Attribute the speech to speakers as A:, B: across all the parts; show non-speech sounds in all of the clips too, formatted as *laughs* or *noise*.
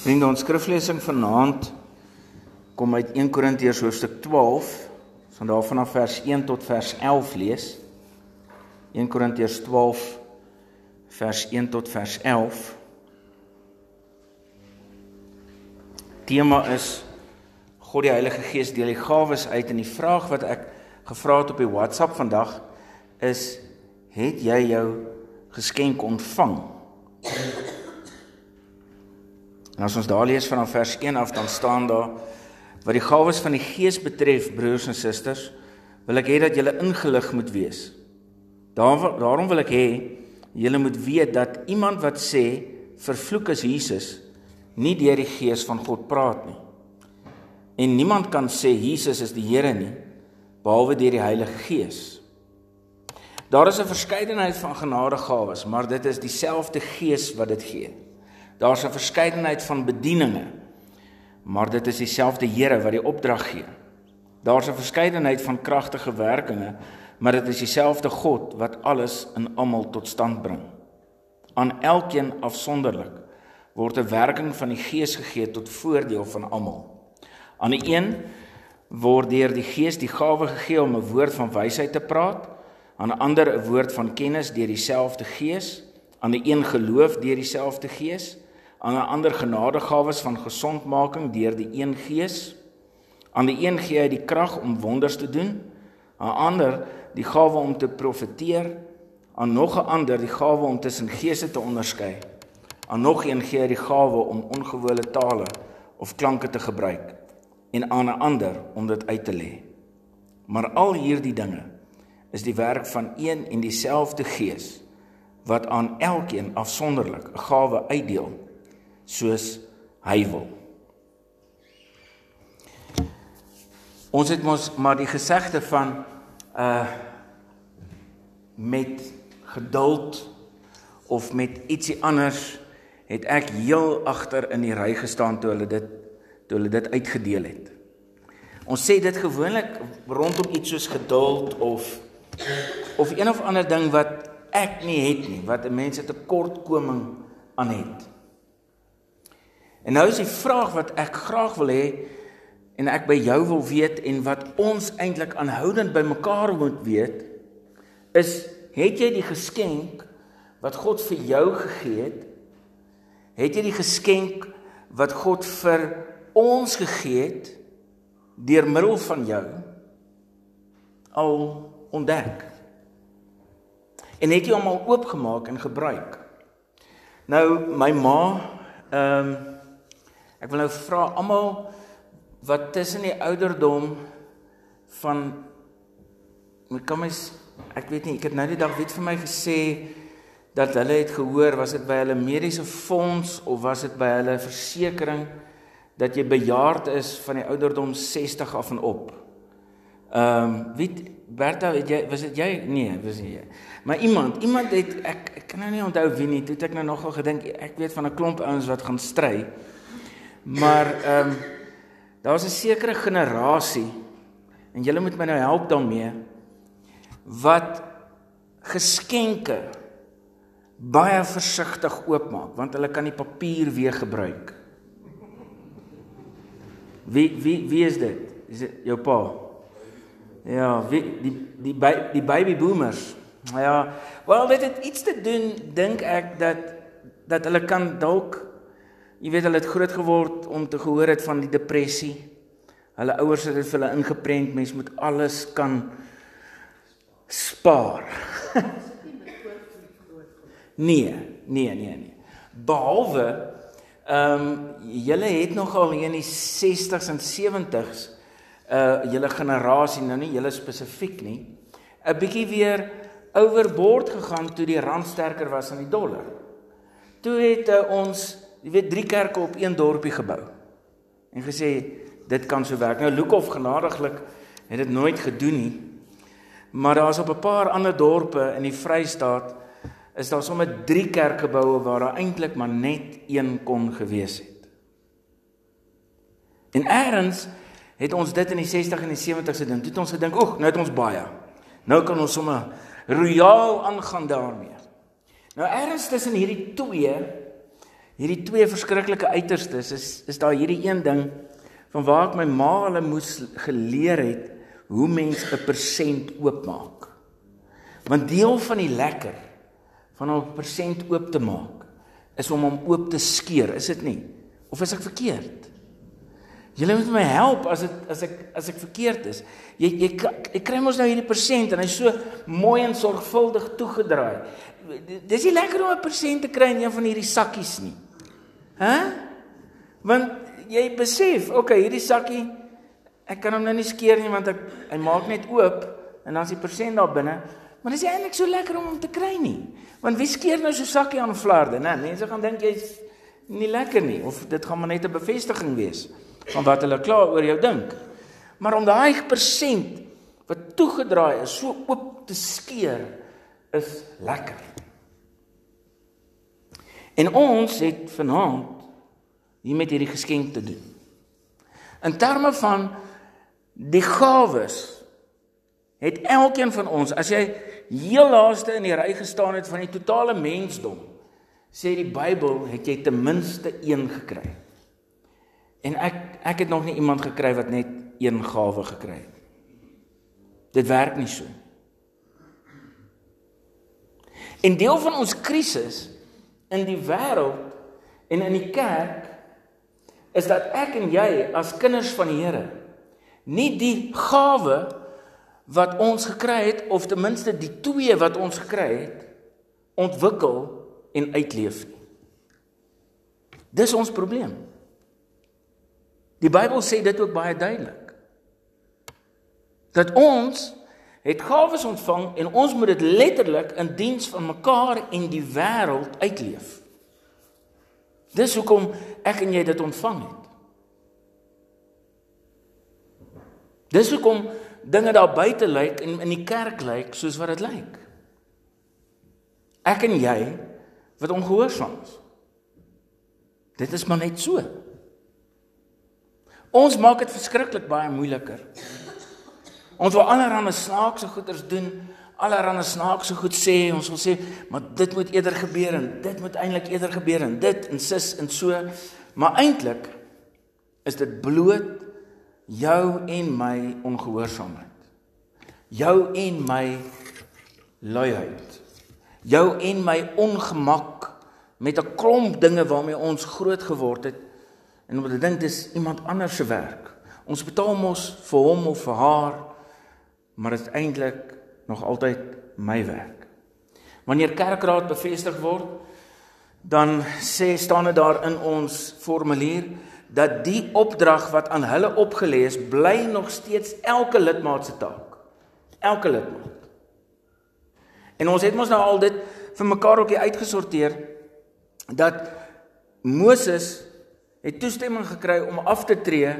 A: Vriende, ons skriflesing vanaand kom uit 1 Korintiërs hoofstuk 12, van daar vanaf vers 1 tot vers 11 lees. 1 Korintiërs 12 vers 1 tot vers 11. Tema is God die Heilige Gees deel die gawes uit en die vraag wat ek gevra het op die WhatsApp vandag is het jy jou geskenk ontvang? En as ons daar lees vanaf vers 1 af dan staan daar wat die gawes van die Gees betref, broers en susters, wil ek hê dat julle ingelig moet wees. Daar, daarom wil ek hê julle moet weet dat iemand wat sê vervloek is Jesus nie deur die Gees van God praat nie. En niemand kan sê Jesus is die Here nie behalwe deur die Heilige Gees. Daar is 'n verskeidenheid van genadegawes, maar dit is dieselfde Gees wat dit gee. Daar's 'n verskeidenheid van bedieninge. Maar dit is dieselfde Here wat die opdrag gee. Daar's 'n verskeidenheid van kragtige werkinge, maar dit is dieselfde God wat alles in almal tot stand bring. Aan elkeen afsonderlik word 'n werking van die Gees gegee tot voordeel van almal. Aan die een word deur die Gees die gawe gegee om 'n woord van wysheid te praat, aan 'n ander 'n woord van kennis deur dieselfde Gees, aan die een geloof deur dieselfde Gees, aan 'n ander genadegawes van gesondmaking deur die een Gees. Aan die een gee hy die krag om wonders te doen, aan ander die gawe om te profeteer, aan nog 'n ander die gawe om tussen geeste te onderskei. Aan nog een gee hy die gawe om ongewone tale of klanke te gebruik en aan 'n ander om dit uit te lê. Maar al hierdie dinge is die werk van een en dieselfde Gees wat aan elkeen afsonderlik 'n gawe uitdeel soos hy wil. Ons het mos maar die gesegde van uh met geduld of met ietsie anders het ek heel agter in die ry gestaan toe hulle dit toe hulle dit uitgedeel het. Ons sê dit gewoonlik rondom iets soos geduld of of een of ander ding wat ek nie het nie, wat 'n mens 'n tekortkoming aan het. En nou is die vraag wat ek graag wil hê en ek by jou wil weet en wat ons eintlik aanhoudend by mekaar moet weet is het jy die geskenk wat God vir jou gegee het? Het jy die geskenk wat God vir ons gegee het deur middel van jou al ontdek? En het jy hom al oopgemaak en gebruik? Nou my ma ehm um, Ek wil nou vra almal wat tussen die ouderdom van moet kom eens ek weet nie ek het nou die dag weet vir my gesê dat hulle het gehoor was dit by hulle mediese fonds of was dit by hulle versekerings dat jy bejaard is van die ouderdom 60 af en op. Ehm um, wie Bertha het jy was dit jy nee was nie jy. Maar iemand iemand het ek ek kan nou nie onthou wie nie toe ek nou nogal gedink ek weet van 'n klomp ouens wat gaan stry. Maar ehm um, daar's 'n sekere generasie en julle moet my nou help daarmee wat geskenke baie versigtig oopmaak want hulle kan die papier weer gebruik. Wie wie wie is dit? Is dit jou pa? Ja, wie die die die baby boomers. Ja, wel dit het iets te doen dink ek dat dat hulle kan dalk Jy weet hulle het groot geword om te gehoor het van die depressie. Hulle ouers het dit vir hulle ingeprent, mens moet alles kan spaar. *laughs* nee, nee, nee, nee. Behalwe ehm um, julle het nogal in die 60s en 70s uh julle generasie nou nie julle spesifiek nie 'n bietjie weer overboord gegaan toe die rand sterker was aan die dollar. Toe het uh, ons jy weet drie kerke op een dorpie gebou. En gesê dit kan so werk. Nou Lukhof genadiglik het dit nooit gedoen nie. Maar daar's op 'n paar ander dorpe in die Vrystaat is daar sommer drie kerkgeboue waar daar eintlik maar net een kon gewees het. En eers het ons dit in die 60 en die 70s gedoen. Toe het ons gedink, "Oeg, nou het ons baie. Nou kan ons sommer royaal aangaan daarmee." Nou eers tussen hierdie twee hierdie twee verskriklike uiterstes is is daar hierdie een ding van waar ek my ma hulle moes geleer het hoe mens 'n persent oopmaak. Want deel van die lekker van 'n persent oop te maak is om hom oop te skeur, is dit nie? Of is ek verkeerd? Julle moet my help as dit as ek as ek verkeerd is. Jy jy ek kry mos nou hierdie persent en hy's so mooi en sorgvuldig toegedraai. Dis nie lekker om 'n persent te kry in een van hierdie sakkies nie. Hæ? Want jy besef, okay, hierdie sakkie ek kan hom nou nie skeer nie want ek hy maak net oop en dan is die persent daar binne. Maar dis eintlik so lekker om hom te kry nie. Want wie skeer nou so sakkie aan flarde, né? Mense gaan dink jy's nie lekker nie of dit gaan maar net 'n bevestiging wees van wat hulle klaar oor jou dink. Maar om daai persent wat toegedraai is so oop te skeer is lekker. En ons het vanaand hier met hierdie geskenk te doen. In terme van die gawes het elkeen van ons, as jy heel laaste in die ry gestaan het van die totale mensdom, sê die Bybel, het jy ten minste een gekry. En ek ek het nog nie iemand gekry wat net een gawe gekry het. Dit werk nie so. En deel van ons krisis in die wêreld en in die kerk is dat ek en jy as kinders van die Here nie die gawe wat ons gekry het of ten minste die twee wat ons gekry het ontwikkel en uitleef nie. Dis ons probleem. Die Bybel sê dit ook baie duidelik. Dat ons het gawes ontvang en ons moet dit letterlik in diens van mekaar en die wêreld uitleef. Dis hoekom ek en jy dit ontvang het. Dis hoekom dinge daar buite lyk en in die kerk lyk soos wat dit lyk. Ek en jy wat ongehoorsaam is. Dit is maar net so. Ons maak dit verskriklik baie moeiliker. Ons wil allerlei snaakse goeders doen, allerlei snaakse goed sê, ons wil sê, maar dit moet eerder gebeur en dit moet eintlik eerder gebeur en dit en sis en so, maar eintlik is dit bloot jou en my ongehoorsaamheid. Jou en my luiheid. Jou en my ongemak met 'n klomp dinge waarmee ons groot geword het en om te dink dis iemand anders se werk. Ons betaal mos vir hom of vir haar, maar dit is eintlik nog altyd my werk. Wanneer kerkraad bevestig word, dan sê staan dit daar in ons formulier dat die opdrag wat aan hulle opgelê is, bly nog steeds elke lidmaat se taak. Elke lidmaat. En ons het mos nou al dit vir mekaar ook uitgesorteer dat Moses het toestemming gekry om af te tree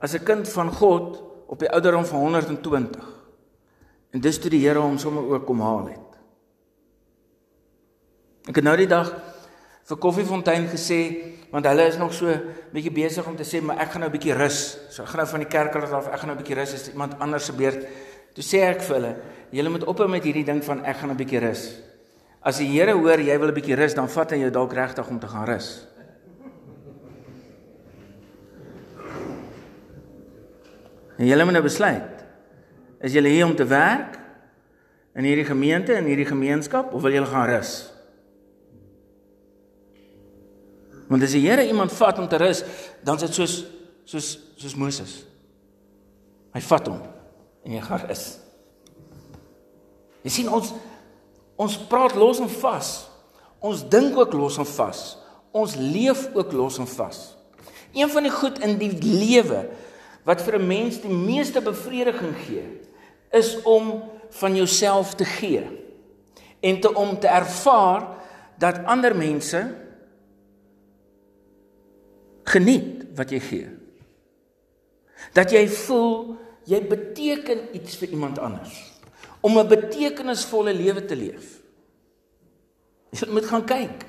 A: as 'n kind van God op die ouderdom van 120. En dis toe die Here hom sommer ook kom haal het. Ek het nou die dag vir Koffiefontein gesê want hulle is nog so bietjie besig om te sê maar ek gaan nou 'n bietjie rus. So ek gaan nou van die kerk af, ek gaan nou 'n bietjie rus as iemand anders se beurt. Toe sê ek vir hulle, julle moet ophou met hierdie ding van ek gaan 'n bietjie rus. As die Here hoor jy wil 'n bietjie rus, dan vat hy jou dalk regtig om te gaan rus. En julle moet nou besluit. Is julle hier om te werk in hierdie gemeente en hierdie gemeenskap of wil julle gaan rus? Want as die Here iemand vat om te rus, dan is dit soos soos soos Moses. Hy vat hom en hy gaan rus. Jy sien ons ons praat los en vas. Ons dink ook los en vas. Ons leef ook los en vas. Een van die goed in die lewe wat vir 'n mens die meeste bevrediging gee, is om van jouself te gee en te om te ervaar dat ander mense geniet wat jy gee. Dat jy voel jy beteken iets vir iemand anders om 'n betekenisvolle lewe te leef. Jy moet gaan kyk.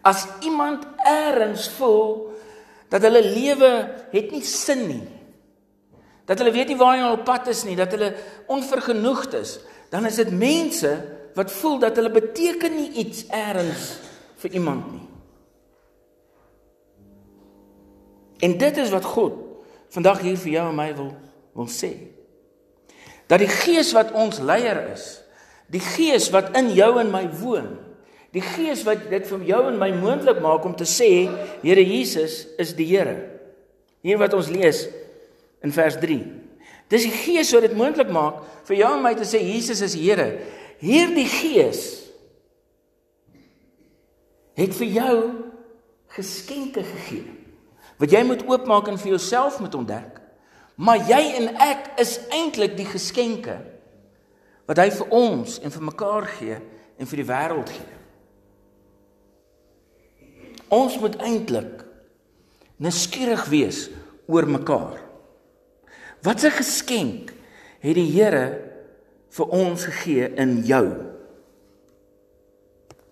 A: As iemand eers voel dat hulle lewe het nie sin nie, dat hulle weet nie waar hulle op pad is nie, dat hulle onvergenoegd is, dan is dit mense wat voel dat hulle beteken nie iets eers vir iemand nie. En dit is wat God vandag hier vir jou en my wil wil sê. Dat die Gees wat ons leier is, die Gees wat in jou en my woon, die Gees wat dit vir jou en my moontlik maak om te sê Here Jesus is die Here. Hier wat ons lees in vers 3. Dis die Gees wat dit moontlik maak vir jou en my te sê Jesus is Here. Hierdie Gees het vir jou geskenke gegee wat jy moet oopmaak en vir jouself moet ontdek. Maar jy en ek is eintlik die geskenke wat hy vir ons en vir mekaar gee en vir die wêreld gee. Ons moet eintlik nuuskierig wees oor mekaar. Wat 'n geskenk het die Here vir ons gegee in jou?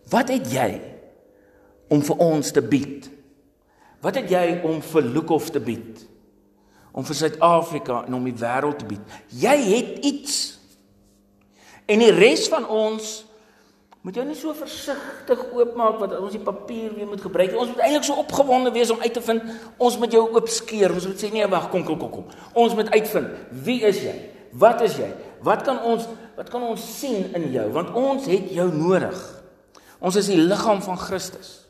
A: Wat het jy om vir ons te bied? Wat het jy om vir Lukhof te bied? Om vir Suid-Afrika en om die wêreld te bied. Jy het iets. En die res van ons moet jou nie so versigtig oopmaak wat ons die papier weer moet gebruik. Ons moet eintlik so opgewonde wees om uit te vind ons moet jou oop skeer. Ons moet sê nee, wag, kom kom kom kom. Ons moet uitvind wie is jy? Wat is jy? Wat kan ons wat kan ons sien in jou? Want ons het jou nodig. Ons is die liggaam van Christus.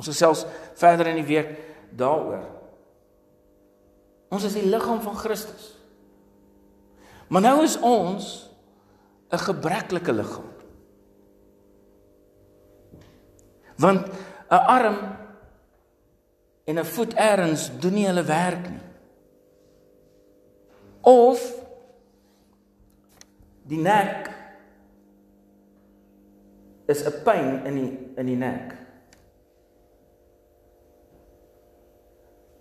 A: Ons gesels verder in die week daaroor. Ons is die liggaam van Christus. Maar nou is ons 'n gebreklike liggaam. Want 'n arm en 'n voet eers doen nie hulle werk nie. Of die nek is 'n pyn in die in die nek.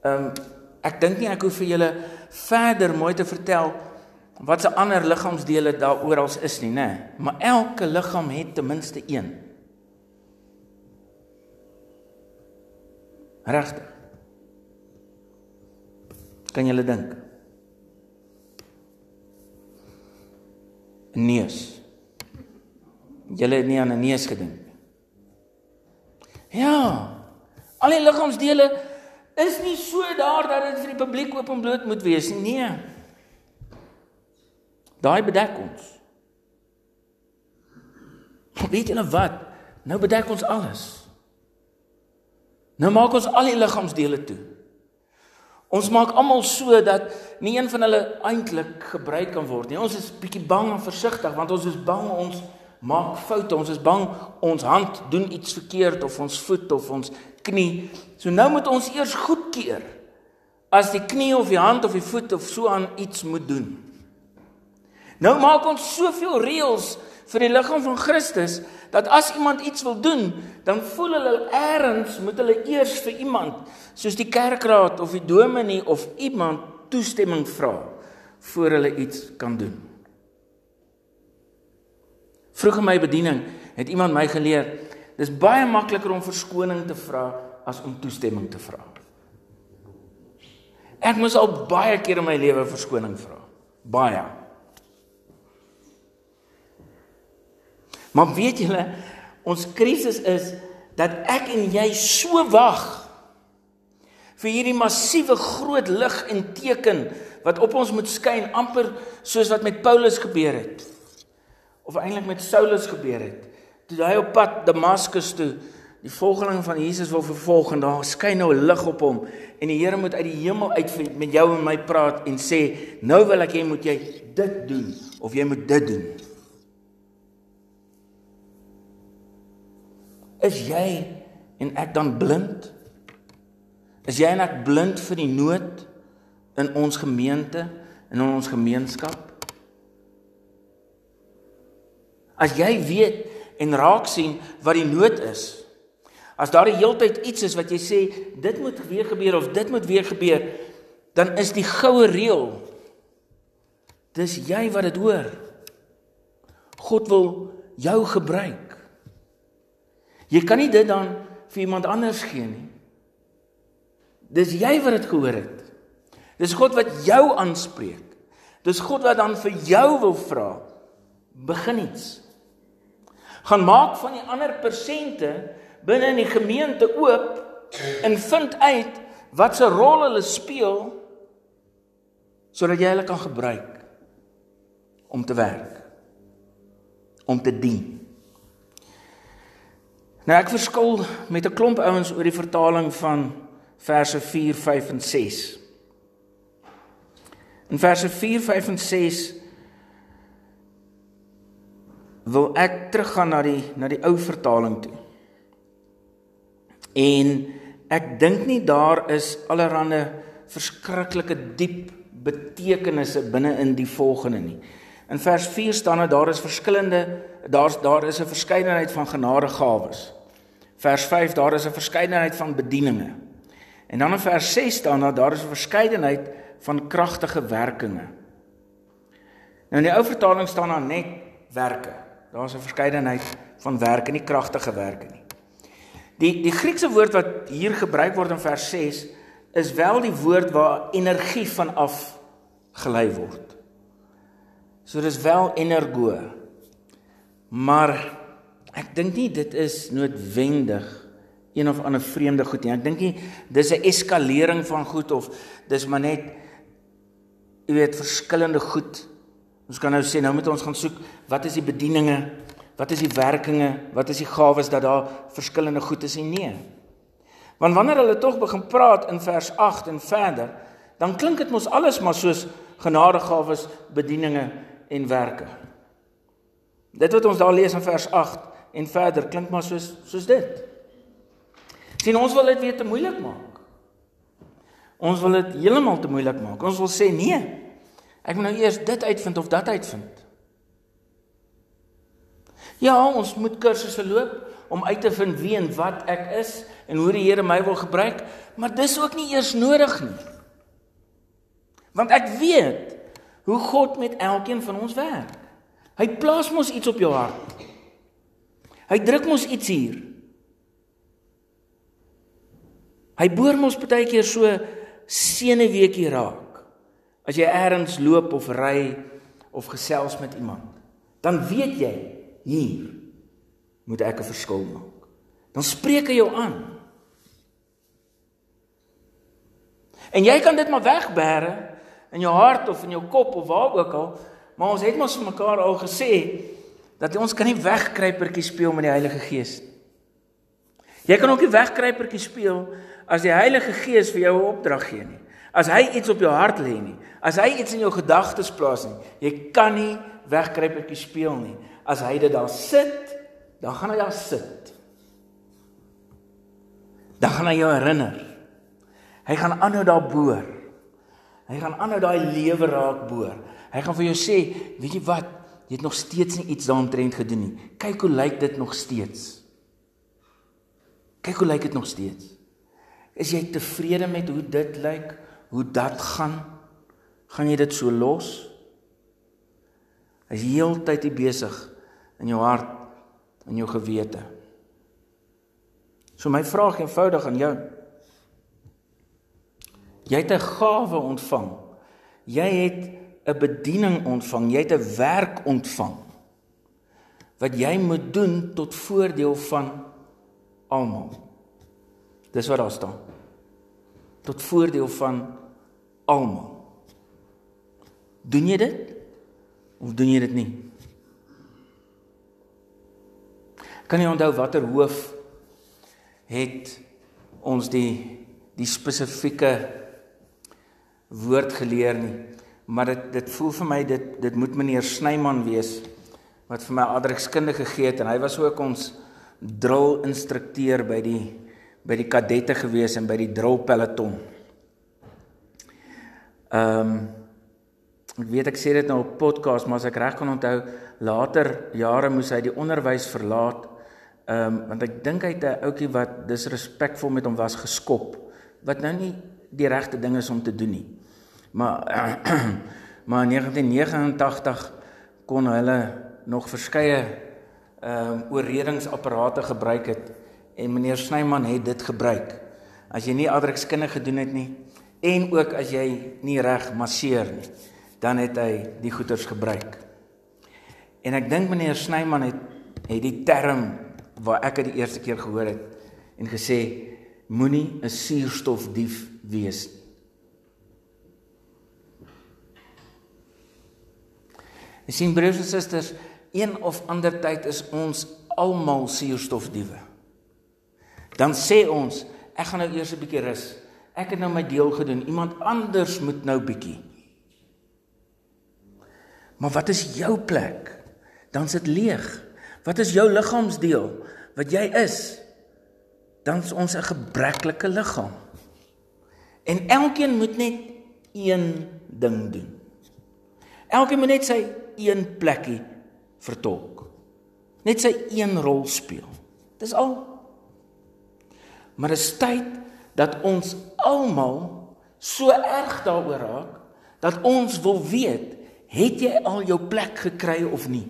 A: Ehm um, ek dink nie ek hoef vir julle verder mooi te vertel wat se ander liggaamsdele daar oral is nie, nê? Maar elke liggaam het ten minste een. Regtig? Kan julle dink? Neus. Julle het nie aan 'n neus gedink nie. Ja. Al die liggaamsdele is nie so daar dat dit vir die publiek oop en bloot moet wees nie. Nee. Daai bedek ons. Weet julle wat? Nou bedek ons alles. Nou maak ons al die liggaamsdele toe. Ons maak almal so dat nie een van hulle eintlik gebruik kan word nie. Ons is bietjie bang en versigtig want ons is bang ons maak foute. Ons is bang ons hand doen iets verkeerd of ons voet of ons knie. So nou moet ons eers goedkeur as die knie of die hand of die voet of so aan iets moet doen. Nou maak ons soveel reëls vir die liggaam van Christus dat as iemand iets wil doen, dan voel hulle eers moet hulle eers vir iemand soos die kerkraad of die dominee of iemand toestemming vra voor hulle iets kan doen. Vroeg in my bediening het iemand my geleer Dis baie makliker om verskoning te vra as om toestemming te vra. Ek moes al baie keer in my lewe verskoning vra. Baie. Maar weet julle, ons krisis is dat ek en jy so wag vir hierdie massiewe groot lig en teken wat op ons moet skyn amper soos wat met Paulus gebeur het of eintlik met Saulus gebeur het. Toe hy op pad Damaskus toe die volgeling van Jesus wil vervolg en daar skyn nou 'n lig op hom en die Here moet uit die hemel uit met jou en my praat en sê nou wil ek hê moet jy dit doen of jy moet dit doen is jy en ek dan blind is jy en ek blind vir die nood in ons gemeente en in ons gemeenskap as jy weet en raak sien wat die nood is. As daar die heeltyd iets is wat jy sê dit moet weer gebeur of dit moet weer gebeur, dan is die goue reël dis jy wat dit hoor. God wil jou gebruik. Jy kan nie dit dan vir iemand anders gee nie. Dis jy wat dit gehoor het. Dis God wat jou aanspreek. Dis God wat dan vir jou wil vra. Begin iets gaan maak van die ander persente binne in die gemeente oop en vind uit wat se rol hulle speel sodat jy hulle kan gebruik om te werk om te dien. Nou ek verskil met 'n klomp ouens oor die vertaling van verse 4, 5 en 6. In verse 4, 5 en 6 wil ek teruggaan na die na die ou vertaling toe. En ek dink nie daar is allerlei verskriklike diep betekenisse binne in die volgende nie. In vers 4 staan dat daar is verskillende daar's daar is 'n verskeidenheid van genadegawes. Vers 5 daar is 'n verskeidenheid van bedieninge. En dan in vers 6 staan dat daar is 'n verskeidenheid van kragtige werkinge. Nou in die ou vertaling staan daar net werke. Daar's 'n verskeidenheid van werke, nie kragtige werke nie. Die die Griekse woord wat hier gebruik word in vers 6 is wel die woord waar energie van af gelei word. So dis wel energo. Maar ek dink nie dit is noodwendig een of ander vreemde goed nie. Ek dink nie dis 'n eskalering van goed of dis maar net jy weet verskillende goed. Ons kan nou sê nou moet ons gaan soek wat is die bedieninge Wat is die werkinge? Wat is die gawes dat daar verskillende goed is en nee? Want wanneer hulle tog begin praat in vers 8 en verder, dan klink dit mos alles maar soos genadegawes, bedieninge en werke. Dit wat ons daar lees in vers 8 en verder klink maar soos soos dit. Sien ons wil dit weer te moeilik maak. Ons wil dit heeltemal te moeilik maak. Ons wil sê nee. Ek moet nou eers dit uitvind of dat uitvind. Ja, ons moet kursusse loop om uit te vind wie en wat ek is en hoe die Here my wil gebruik, maar dis ook nie eers nodig nie. Want ek weet hoe God met elkeen van ons werk. Hy plaas mos iets op jou hart. Hy druk mos iets hier. Hy boor mos baie keer so senuweekie raak. As jy eers loop of ry of gesels met iemand, dan weet jy hier moet ek 'n verskil maak. Dan spreek hy jou aan. En jy kan dit maar wegbêre in jou hart of in jou kop of waar ook al, maar ons het mos vir mekaar al gesê dat ons kan nie wegkruipertjie speel met die Heilige Gees. Jy kan ook nie wegkruipertjie speel as die Heilige Gees vir jou 'n opdrag gee nie. As hy iets op jou hart lê nie, as hy iets in jou gedagtes plaas nie, jy kan nie wegkruipertjie speel nie as hy dit daar sit, dan gaan hy daar sit. Dan gaan hy jou herinner. Hy gaan aanhou daar boor. Hy gaan aanhou daai lewe raak boor. Hy gaan vir jou sê, weet jy wat? Jy het nog steeds nie iets daaromtrent gedoen nie. Kyk hoe lyk dit nog steeds. Kyk hoe lyk dit nog steeds. Is jy tevrede met hoe dit lyk? Hoe dat gaan? Gaan jy dit so los? Is heeltyd hier besig in jou hart en jou gewete. So my vraag eenvoudig aan jou. Jy het 'n gawe ontvang. Jy het 'n bediening ontvang. Jy het 'n werk ontvang. Wat jy moet doen tot voordeel van almal. Dis wat daar staan. Tot voordeel van almal. Doen jy dit? Of doen jy dit nie? Kan jy onthou watter hoof het ons die die spesifieke woord geleer nie? Maar dit dit voel vir my dit dit moet meneer Snyman wees wat vir my adrekskundige gegee het en hy was ook ons drill instrukteur by die by die kadette gewees en by die drill peloton. Ehm um, ek weet ek sê dit nou op podcast maar as ek reg kan onthou later jare moes hy die onderwys verlaat Ehm um, want ek dink hy het 'n ouetjie wat disrespekvol met hom was geskop wat nou nie die regte ding is om te doen nie. Maar *clears throat* maar in 1989 kon hulle nog verskeie ehm um, oorredingsapparate gebruik het en meneer Snyman het dit gebruik. As jy nie adrekskunde gedoen het nie en ook as jy nie reg masseer nie, dan het hy die goeters gebruik. En ek dink meneer Snyman het het die term waar ek dit die eerste keer gehoor het en gesê moenie 'n suurstofdief wees nie. Jy sien broers en susters, een of ander tyd is ons almal suurstofdiewe. Dan sê ons, ek gaan nou eers 'n bietjie rus. Ek het nou my deel gedoen. Iemand anders moet nou bietjie. Maar wat is jou plek? Dan sit leeg. Wat is jou liggaamsdeel wat jy is? Dan is ons 'n gebreklike liggaam. En elkeen moet net een ding doen. Elkeen moet net sy een plekkie vertolk. Net sy een rol speel. Dis al. Maar dit is tyd dat ons almal so erg daaroor raak dat ons wil weet, het jy al jou plek gekry of nie?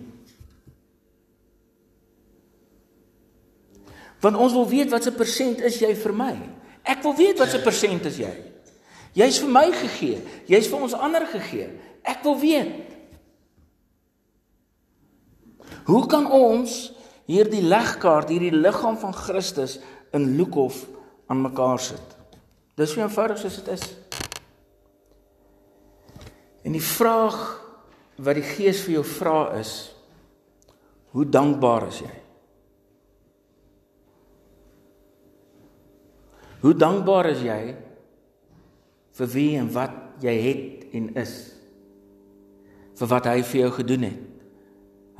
A: Want ons wil weet wat se persent is jy vir my? Ek wil weet wat se persent is jy? Jy's vir my gegee, jy's vir ons ander gegee. Ek wil weet. Hoe kan ons hierdie legkaart, hierdie liggaam van Christus in Lukhof aan mekaar sit? Dis so eenvoudig soos dit is. En die vraag wat die Gees vir jou vra is: Hoe dankbaar is jy? Hoe dankbaar is jy vir wie en wat jy het en is? Vir wat hy vir jou gedoen het.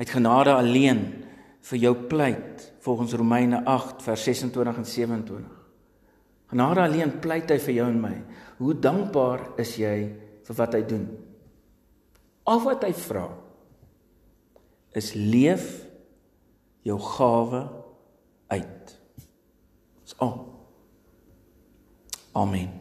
A: Het genade alleen vir jou pleit volgens Romeine 8 vers 26 en 27. Genade alleen pleit hy vir jou en my. Hoe dankbaar is jy vir wat hy doen? Al wat hy vra is leef jou gawe uit. Dis al. Amen.